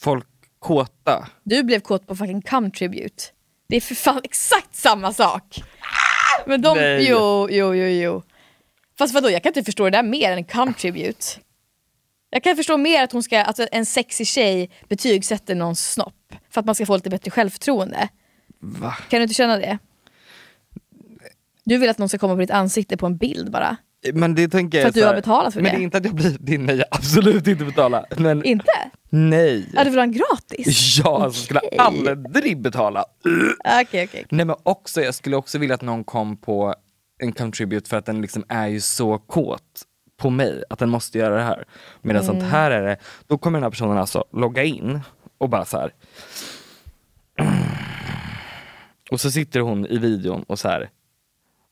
folk kåta? Du blev kåt på fucking cum tribute. Det är för fan exakt samma sak. Men de, Nej. jo, jo, jo, jo. Fast vadå, jag kan inte förstå det där mer än cum tribute. Jag kan förstå mer att hon ska, alltså en sexig tjej betygsätter någons snopp. För att man ska få lite bättre självförtroende. Va? Kan du inte känna det? Du vill att någon ska komma på ditt ansikte på en bild bara. Men det tänker jag För att du har betalat för men det. det är inte att jag blir din, nej absolut inte betala. Men Inte? nej. Ja, du vill ha en gratis? Ja, alltså skulle aldrig betala. Okej, okej. Nej men också, jag skulle också vilja att någon kom på en contribute för att den liksom är ju så kåt på mig att den måste göra det här. Medan Mm. sånt här är det, då kommer den här personen alltså logga in och bara så här. Och så sitter hon i videon och så här.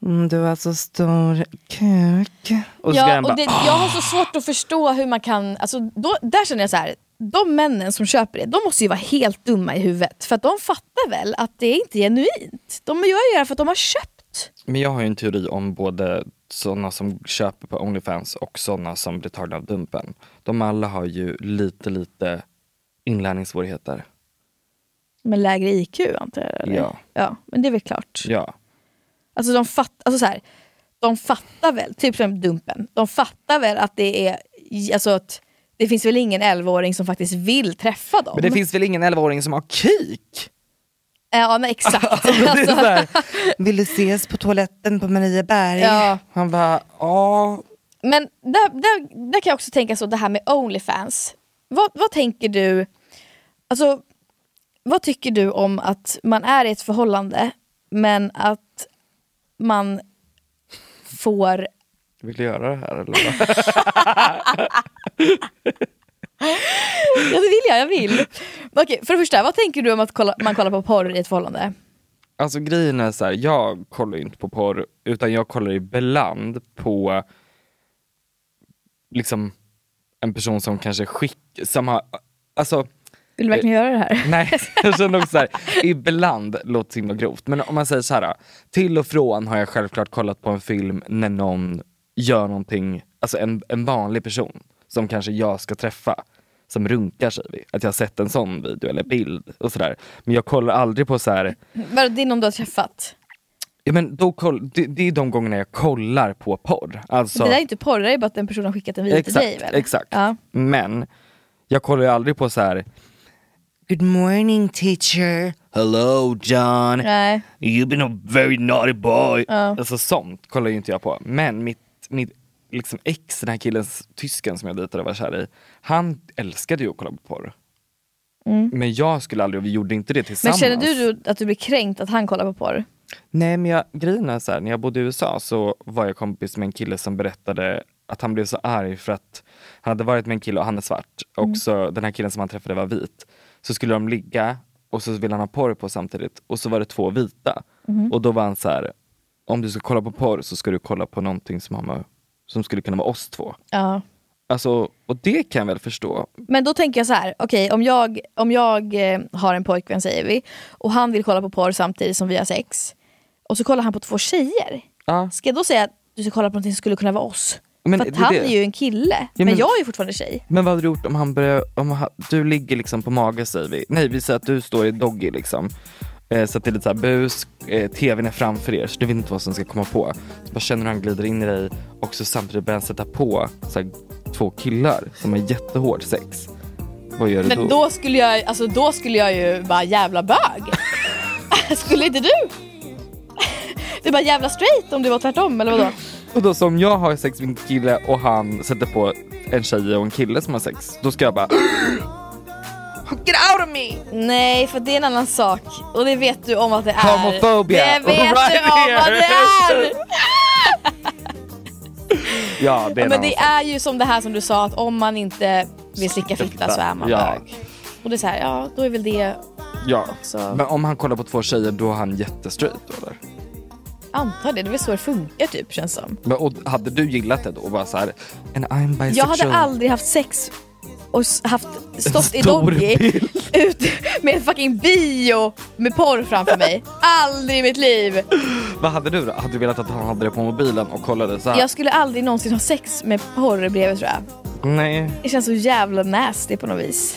Mm, du har så stor kuk. Och Ja, bara, och det, jag har så svårt att förstå hur man kan, alltså, då, där känner jag så här. de männen som köper det, de måste ju vara helt dumma i huvudet. För att de fattar väl att det är inte genuint. De gör ju det för att de har köpt. Men jag har ju en teori om både sådana som köper på Onlyfans och sådana som blir tagna av Dumpen. De alla har ju lite, lite inlärningssvårigheter. Med lägre IQ antar jag? Eller? Ja. ja. Men det är väl klart. Ja. Alltså de, fatt, alltså så här, de fattar väl, typ som Dumpen, de fattar väl att det är, alltså att det finns väl ingen 11-åring som faktiskt vill träffa dem? Men det finns väl ingen 11-åring som har kik? Ja men exakt. Alltså, så här, Vill du ses på toaletten på Marieberg? Ja. Han bara, ja. Men där, där, där kan jag också tänka så, det här med Onlyfans. Vad, vad tänker du, alltså vad tycker du om att man är i ett förhållande men att man får Vill du göra det här eller? Ja det vill jag, jag vill. Okej, för det första, vad tänker du om att kolla, man kollar på porr i ett förhållande? Alltså grejen är så här, jag kollar ju inte på porr, utan jag kollar ibland på liksom en person som kanske skick, som har, alltså Vill du verkligen göra det här? Nej, jag känner också såhär, ibland låter det himla grovt, men om man säger så här, till och från har jag självklart kollat på en film när någon gör någonting, alltså en, en vanlig person som kanske jag ska träffa, som runkar säger vi, att jag har sett en sån video eller bild och sådär. Men jag kollar aldrig på så här. Vadå, det är någon du har träffat? Ja, men då koll, det, det är de gångerna jag kollar på porr. Alltså, Det där är inte porr, det är bara att en person har skickat en video till dig väl? Exakt. Ja. Men jag kollar ju aldrig på så här. Good morning teacher. Hello John. Nej. You've been a very naughty boy. Ja. Alltså sånt kollar ju inte jag på. Men mitt, mitt liksom ex, den här killen, tysken som jag dejtade och var kär i. Han älskade ju att kolla på porr. Mm. Men jag skulle aldrig, och vi gjorde inte det Men tillsammans. känner du att du blir kränkt att han kollar på porr? Nej men jag, grejen är så här, när jag bodde i USA så var jag kompis med en kille som berättade att han blev så arg för att han hade varit med en kille och han är svart och Mm. så den här killen som han träffade var vit. Så skulle de ligga och så ville han ha porr på samtidigt och så var det två vita. Mhm. Och då var han så här, om du ska kolla på porr så ska du kolla på någonting som, har med, som skulle kunna vara oss två. Ja. Alltså, och det kan jag väl förstå. Men då tänker jag så här, okej om jag, om jag eh, har en pojkvän säger vi, och han vill kolla på porr samtidigt som vi har sex, och så kollar han på två tjejer. Ja. Ska jag då säga att du ska kolla på något som skulle kunna vara oss? Men För det att är han det. är ju en kille, men, men- jag är ju fortfarande tjej. Men vad hade du gjort om han börjar, om han, du ligger liksom på mage säger vi. Nej vi säger att du står i doggy liksom. Eh, så att det är lite såhär bus, eh, tvn är framför er så du vet inte vad som ska komma på. Så bara känner hur han glider in i dig och så samtidigt börjar han sätta på så här, två killar som har jättehårt sex. Vad gör du Men då skulle jag, alltså, då skulle jag ju bara jävla bög. skulle inte du? Du är bara jävla straight om det var tvärtom eller vadå? Och då som jag har sex med en kille och han sätter på en tjej och en kille som har sex, då ska jag bara Get out of me! Nej, för det är en annan sak. Och det vet du om att det är. Homophobia. Det vet Right du om vad det here. är! Ja det är Ja, en men det sak. är ju som det här som du sa, att om man inte vill slicka fitta så är man Ja. bög. Och det är så här, ja då är väl det, Ja, Så- men om han kollar på två tjejer då är han jättestraight då eller? antar det, det är väl så det funkar typ känns som. Men, och hade du gillat det då och bara såhär, and I'm bisexual? Jag hade aldrig haft sex och haft, stått i Doggy ut med en fucking bio med porr framför mig. Aldrig i mitt liv! Vad hade du då? Hade du velat att han hade det på mobilen och kollade så här? Jag skulle aldrig någonsin ha sex med porr bredvid tror jag. Nej. Det känns så jävla nasty på något vis.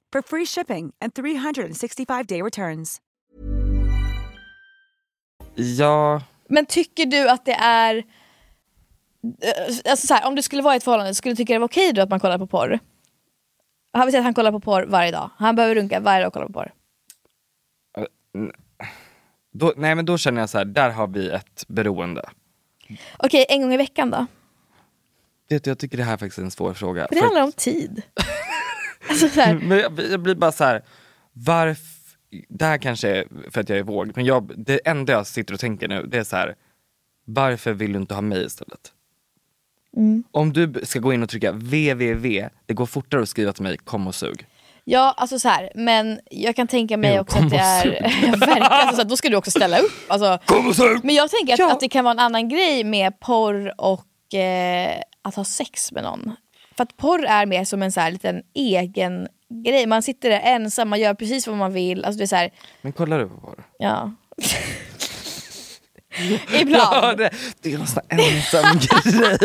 for free shipping and 365-day returns. Ja, Men tycker du att det är... eh, Alltså så här, om du skulle vara i ett förhållande, skulle du tycka det var okej då att man kollar på porr? Han vill säga att han kollar på porr varje dag. Han behöver runka varje dag och kolla på porr. då, nej men då känner jag så här, där har vi ett beroende. Okej, en gång i veckan då? Vet du, jag tycker det här är faktiskt en svår fråga. För det handlar om tid. alltså så här, Men jag, jag blir bara så här, varför, det här kanske är för att jag är våg, men jag, det enda jag sitter och tänker nu det är så här, varför vill du inte ha mig istället? Mm. Om du ska gå in och trycka www, det går fortare att skriva till mig kom och sug. ja, alltså så här, men jag kan tänka mig Jo, också att det är... Verkligen, alltså, så här, då ska du också ställa upp. Alltså, Kom och sug! men jag tänker att, Ja. att det kan vara en annan grej med porr och eh, att ha sex med någon. För att porr är mer som en så här liten egen grej. Man sitter där ensam, man gör precis vad man vill. Alltså det är så här, Men kollar du på porr? ja. Ibland. Ja, det, det är en sån ensam grej.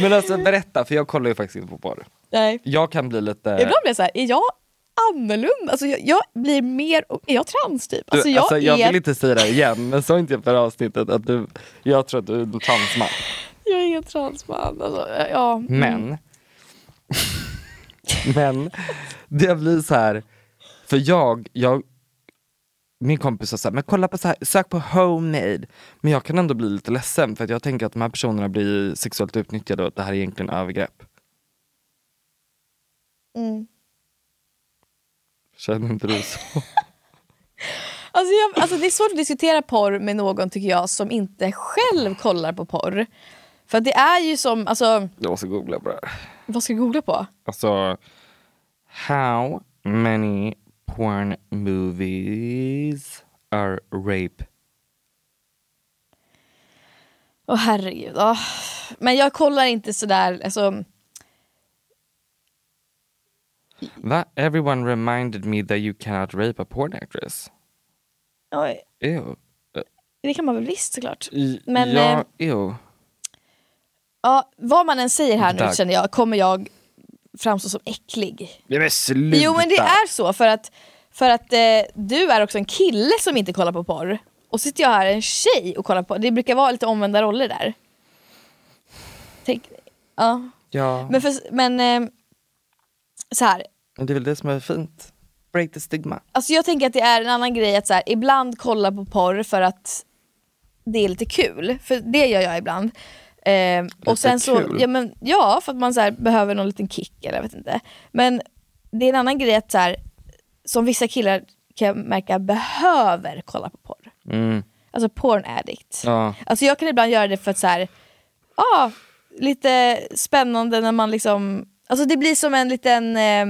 Men alltså berätta, för jag kollar ju faktiskt inte på porr. Nej. Jag kan bli lite... Ibland blir jag så här, är jag annorlunda? Alltså jag, jag blir mer, är jag trans typ? Alltså Du, jag, alltså, jag är, vill inte säga det igen, men sa inte jag förra avsnittet att du, jag tror att du är en transman. Jag är ingen transman. Alltså, ja. mm. Men, men det blir så här, för jag, jag min kompis sa så här, men kolla på så här, sök på homemade. Men jag kan ändå bli lite ledsen för att jag tänker att de här personerna blir sexuellt utnyttjade och att det här är egentligen övergrepp. Mm. Känner inte du så? Alltså, jag, alltså det är svårt att diskutera porr med någon tycker jag som inte själv kollar på porr. För det är ju som, alltså, Jag måste googla på det här. vad ska jag googla på? Alltså, how many porn movies are rape? Åh herregud. åh. Men jag kollar inte sådär, alltså, Va? Everyone reminded me that you cannot rape a porn actress. oj, Ew. det kan man väl visst såklart. Men, ja, eh, ew. Ja, vad man än säger här nu Tack. känner jag, kommer jag framstå som äcklig. Nej, men sluta! Jo men det är så för att, för att eh, du är också en kille som inte kollar på porr. Och sitter jag här en tjej och kollar på Det brukar vara lite omvända roller där. Tänk, ja. Ja, Men, för, men eh, så här. det är väl det som är fint. Break the stigma. Alltså jag tänker att det är en annan grej att så här, ibland kolla på porr för att det är lite kul. För det gör jag ibland. Eh, och sen så, kul? ja, men, ja för att man så här, behöver någon liten kick eller jag vet inte. Men det är en annan grej att så här, som vissa killar kan jag märka behöver kolla på porr. Mm. Alltså porn addict. Ja. Alltså jag kan ibland göra det för att så här, ja, lite spännande när man liksom, alltså det blir som en liten, eh,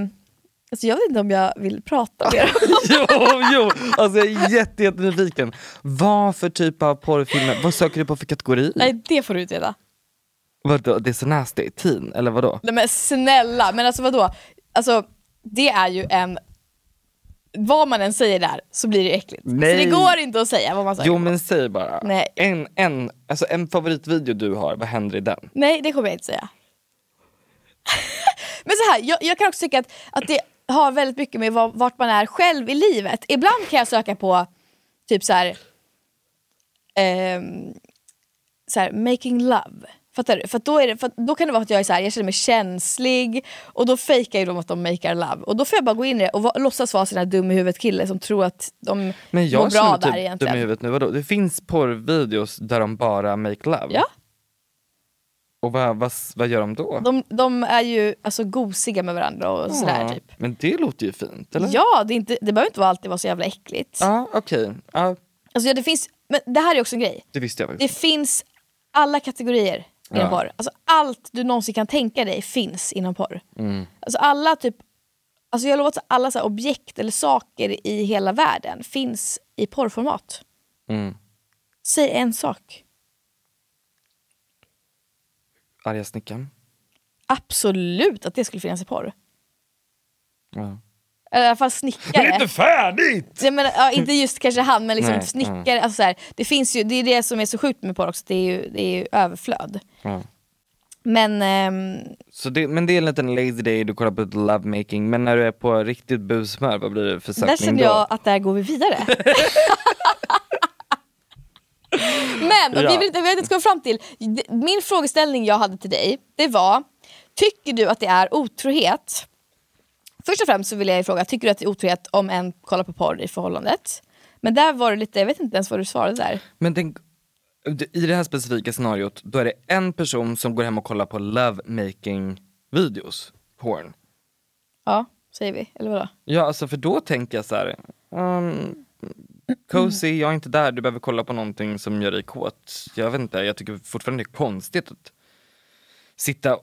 alltså jag vet inte om jag vill prata mer jo, jo, alltså jag är jätte, jättenyfiken. Vad för typ av porrfilmer, vad söker du på för kategori? Nej det får du utreda. Vadå, det är så nasty? Teen, eller vadå? Nej men snälla, men alltså vadå? Alltså det är ju en, vad man än säger där så blir det äckligt. Nej. Så det går inte att säga vad man säger. Jo men säg bara. Nej. En, en, alltså en favoritvideo du har, vad händer i den? Nej det kommer jag inte säga. men så här, jag, jag kan också tycka att, att det har väldigt mycket med var, vart man är själv i livet. Ibland kan jag söka på typ så här, ehm, så här making love. Fattar du? För, då, är det, för då kan det vara att jag är så här, jag känner mig känslig och då fejkar ju de att de makear love. Och då får jag bara gå in i det och va, låtsas vara sån här dum i huvudet kille som tror att de Men mår jag bra känner där typ egentligen. dum i huvudet nu, vadå? Det finns porrvideos där de bara make love. Ja. Och vad, vad, vad gör de då? De, de är ju alltså gosiga med varandra och sådär Ja, typ. Men det låter ju fint, eller? Ja, det, är inte, det behöver inte alltid vara så jävla äckligt. Ja, okej. Ja, Alltså, ja, det, finns, men det här är också en grej. det visste jag Det finns alla kategorier inom Ja. porr. Alltså, allt du någonsin kan tänka dig finns inom porr. Mm. Alltså, alla typ, alltså, jag lovar att alla så här, objekt eller saker i hela världen finns i porrformat. Mm. Säg en sak. Arga snickaren. Absolut att det skulle finnas i porr. Ja. Eller i alla fall snickare. Det är inte färdigt! Jag menar, ja, inte just kanske han men liksom Nej, snickare. Alltså så här, det, finns ju, det är det som är så sjukt med porr också, det är ju, det är ju överflöd. Ja. Men ehm, Så det, men det är en liten lazy day, du kollar på ett lovemaking, men när du är på riktigt busmör, vad blir det för där sökning känner då? jag att där går vi vidare. men, och Ja. vi vill inte, vi har inte kommit fram till, min frågeställning jag hade till dig, det var, tycker du att det är otrohet? Först och främst så vill jag fråga, tycker du att det är otrohet om en kollar på porr i förhållandet? Men där var det lite, jag vet inte ens vad du svarade där. Men tänk, i det här specifika scenariot, då är det en person som går hem och kollar på lovemaking videos, porn. Ja, säger vi, eller vadå? Ja, alltså för då tänker jag så här. Um, cozy, jag är inte där, du behöver kolla på någonting som gör dig kåt. Jag vet inte, jag tycker fortfarande det är konstigt att sitta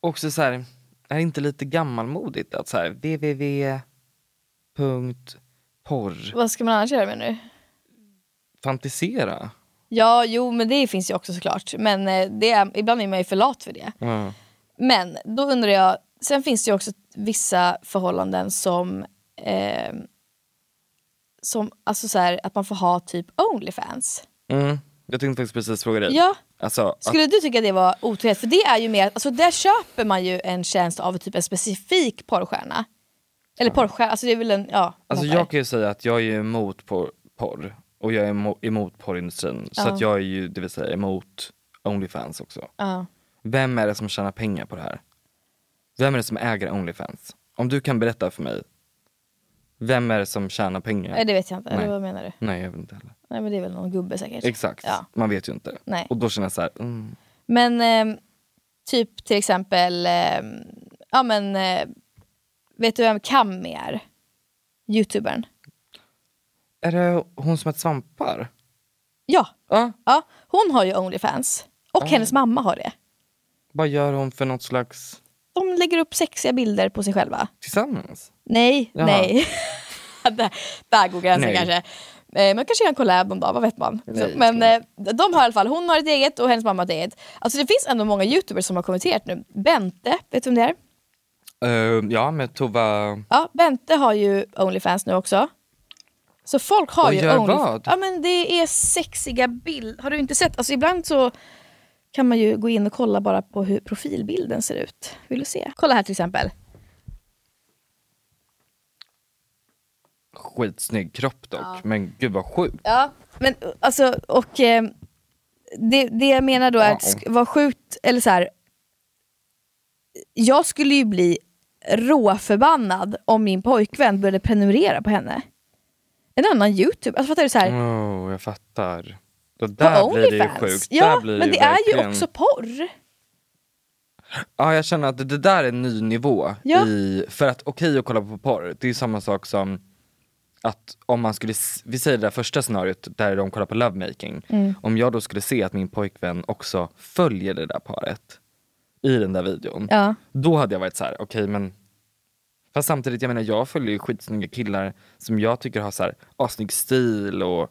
också så här, är inte lite gammalmodigt att så här www.porr, Vad ska man annars göra menar du? fantisera? Ja, jo men det finns ju också såklart. Men eh, det är, ibland är man ju för lat för det. Ja. Men då undrar jag, sen finns det ju också vissa förhållanden som, eh, som alltså så här, att man får ha typ Onlyfans. Mm. Jag tänkte faktiskt precis fråga dig. Ja. Alltså, Skulle att, du tycka det var otrohet? För det är ju mer, alltså där köper man ju en tjänst av typ en specifik porrstjärna. Eller porrstjärna, alltså det är väl en, ja. alltså jag kan ju säga att jag är emot porr, porr och jag är emo- emot porrindustrin. Så Ja. att jag är ju, det vill säga emot Onlyfans också. Ja. Vem är det som tjänar pengar på det här? Vem är det som äger Onlyfans? Om du kan berätta för mig, vem är det som tjänar pengar? Nej det vet jag inte, eller Nej. vad menar du? Nej, jag vet inte heller. Nej men det är väl någon gubbe säkert. Exakt, Ja. man vet ju inte. Nej. Och då känner jag så här, mm. Men ehm, typ till exempel, ehm, ja men, eh, vet du vem Kammi är? Youtubern. är det hon som äter svampar? Ja. Ja. ja. Hon har ju Onlyfans. Och Ah. hennes mamma har det. Vad gör hon för något slags, De lägger upp sexiga bilder på sig själva. tillsammans? Nej, Jaha. nej. där, där går gränsen Nej. kanske. Eh, man kanske gör en collab någon dag, vad vet man. Nej, Så, men eh, de har i alla fall, hon har ett eget och hennes mamma har ett eget. Alltså det finns ändå många youtubers som har kommenterat nu. Bente, vet du vem det är? Eh, ja, med Tova... Ja, Bente har ju Onlyfans nu också. Så folk har Och ju gör Onlyfans. vad? Ja men det är sexiga bilder. Har du inte sett? Alltså ibland så kan man ju gå in och kolla bara på hur profilbilden ser ut. Vill du se? Kolla här till exempel. Skitsnygg kropp dock, men gud vad sjukt. Ja, men alltså och eh, det, det jag menar då är att sk- vara sjukt, eller så här. Jag skulle ju bli råförbannad om min pojkvän började prenumerera på henne. En annan youtube, alltså fattar du så här. Oh, jag fattar. Då på där blir det ju sjukt. Ja, men ju det är ju verkligen- också porr. Ja, jag känner att det, det där är en ny nivå. Ja. I, för att okej att kolla på porr, det är ju samma sak som att om man skulle, vi säger det där första scenariot där de kollar på lovemaking. Mm. Om jag då skulle se att min pojkvän också följer det där paret i den där videon. Ja. Då hade jag varit så här: okej men Fast samtidigt, jag menar jag följer ju skitsnygga killar som jag tycker har så här assnygg stil och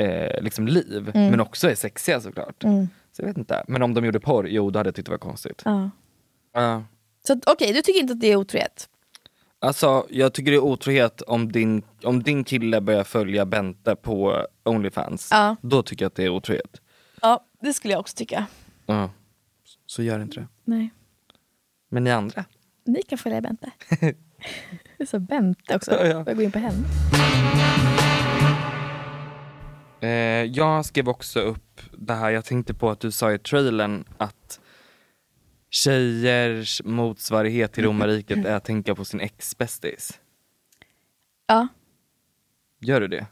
eh, liksom liv. Mm. Men också är sexiga såklart. Mm. Så jag vet inte. Men om de gjorde porr, jo då hade jag tyckt det var konstigt. Ja. Så att, okej, du tycker inte att det är otrohet? Alltså jag tycker det är otrohet om din, om din kille börjar följa Bente på Onlyfans. Ja. Då tycker jag att det är otrohet. Ja, det skulle jag också tycka. Ja. Så gör inte det. Nej. Men ni andra? Ni kan följa Bente. det är så Bente också. Ja, ja. Får jag gå in på henne? Eh, jag skrev också upp det här, jag tänkte på att du sa i trailern att tjejers motsvarighet till romarriket är att tänka på sin ex-bästis. Ja. Gör du det?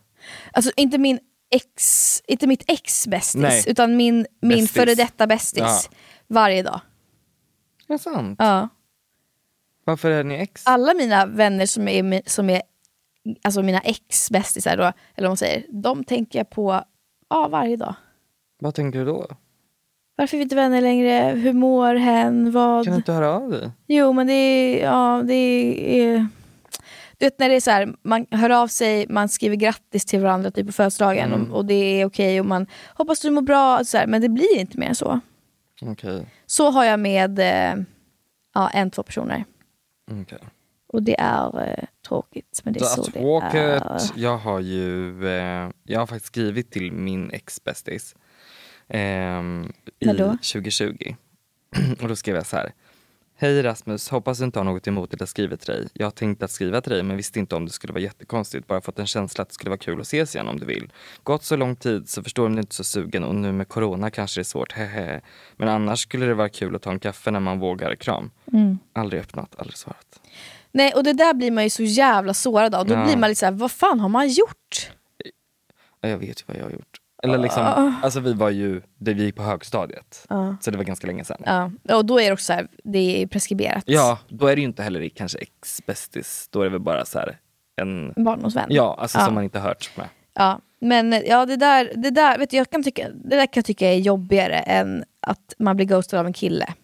Alltså inte min ex, inte mitt ex bästis, Nej. utan min, min före detta bästis. Ja. Varje dag. Det sant? Ja. Varför är ni ex? Alla mina vänner som är, som är alltså mina ex bästisar då, eller vad man säger, de tänker jag på ja, varje dag. Vad tänker du då? Varför är vi inte vänner längre? Hur mår hen? Vad? Kan du inte höra av dig? Jo men det är, ja det är... Du vet när det är så här, man hör av sig, man skriver grattis till varandra typ på födelsedagen Mm. och, och det är okej och man hoppas du mår bra, så här, men det blir inte mer än så. Okej. Så har jag med eh, ja, en, två personer. Okej. Och det är eh, tråkigt, men det är så, Så det är. tråkigt. Jag har ju, eh, jag har faktiskt skrivit till min ex-bästis eh, i När då? 2020. och då skrev jag så här. Hej Rasmus, hoppas du inte har något emot att jag skriver till dig. Jag tänkte att skriva till dig men visste inte om det skulle vara jättekonstigt. Bara fått en känsla att det skulle vara kul att ses igen om du vill. Gått så lång tid så förstår du inte så sugen och nu med corona kanske det är svårt, hehe. Men annars skulle det vara kul att ta en kaffe när man vågar kram. Mm. Aldrig öppnat, aldrig svarat. Nej, och det där blir man ju så jävla sårad av. Då Ja. blir man lite såhär, vad fan har man gjort? Ja, Jag vet ju vad jag har gjort. Eller liksom, Ah. alltså vi var ju, det vi gick på högstadiet. Ja. Så det var ganska länge sedan. Ja, och då är det också så här, det är preskriberat. Ja, då är det ju inte heller kanske ex-bästis. Då är det väl bara så här en... Barndomsvän. Ja, alltså som man inte hört med. Ja, men ja, det där, det där, vet du, jag kan tycka, det där kan jag tycka är jobbigare än att man blir ghostad av en kille.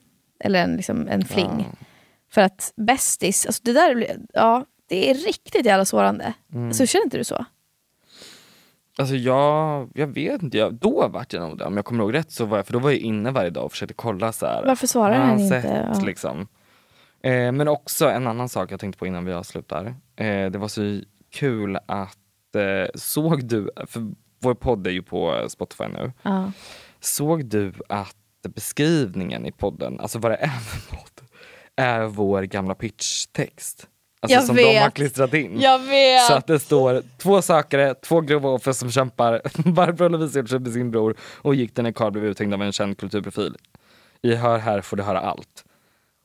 Eller en, liksom, en fling. För att bästis, alltså det där ja, det är riktigt jävla sårande. Mm. Så känner inte du så? Alltså jag, jag vet inte, jag, då vart jag nog det. Om jag kommer ihåg rätt så var jag, för då var jag inne varje dag och försökte kolla så här. Varför svarar han inte? sett, Ja. liksom. eh, Men också en annan sak jag tänkte på innan vi avslutar. Eh, det var så kul att, eh, såg du, för vår podd är ju på Spotify nu. Ja. Såg du att beskrivningen i podden, alltså vad det för podd, är vår gamla pitchtext? Alltså Jag som de har vet. klistrat in. Jag vet. Så att det står två sökare, två grova offer som kämpar. Barbro Lovisa gjorde sig med sin bror och gick när Karl blev uthängd av en känd kulturprofil. I Hör här får du höra allt.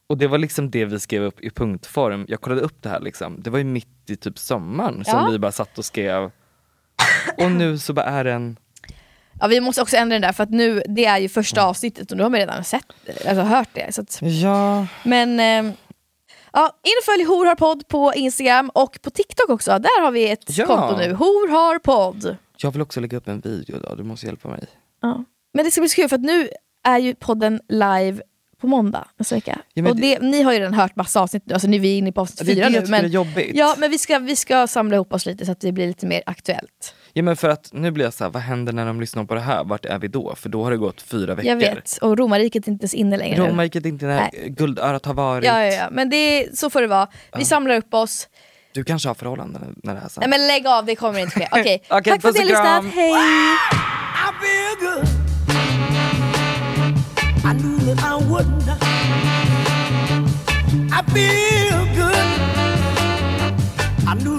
Och det var liksom det vi skrev upp i punktform. Jag kollade upp det här liksom. Det var ju mitt i typ sommaren som Ja. vi bara satt och skrev. Och nu så bara är den Ja, vi måste också ändra den där för att nu, det är ju första avsnittet och nu har man redan sett, alltså hört det. Så att, Ja. Men eh, ja, in och följ Hor har podd på Instagram och på TikTok också. Där har vi ett Ja. konto nu. Hor har podd. Jag vill också lägga upp en video då, du måste hjälpa mig. Ja. Men det ska bli så kul för att nu är ju podden live på måndag nästa vecka. Ja, och det, ni har ju redan hört massa avsnitt nu, alltså nu är vi inne på avsnitt Det är fyra det nu. jag Men, är jobbigt. Ja, men vi ska, vi ska samla ihop oss lite så att det blir lite mer aktuellt. Ja men för att nu blir jag så här, vad händer när de lyssnar på det här? Vart är vi då? För då har det gått fyra veckor. Jag vet, och romarriket är inte ens inne längre. Romarriket är inte när Nej. guldörat har varit. Ja, ja, ja, men det är, så får det vara. Vi Ja. samlar upp oss. Du kanske har förhållanden när det här Nej men lägg av, det kommer inte ske. Okej, Okej, tack för att ni har lyssnat. Hej! I feel good. I knew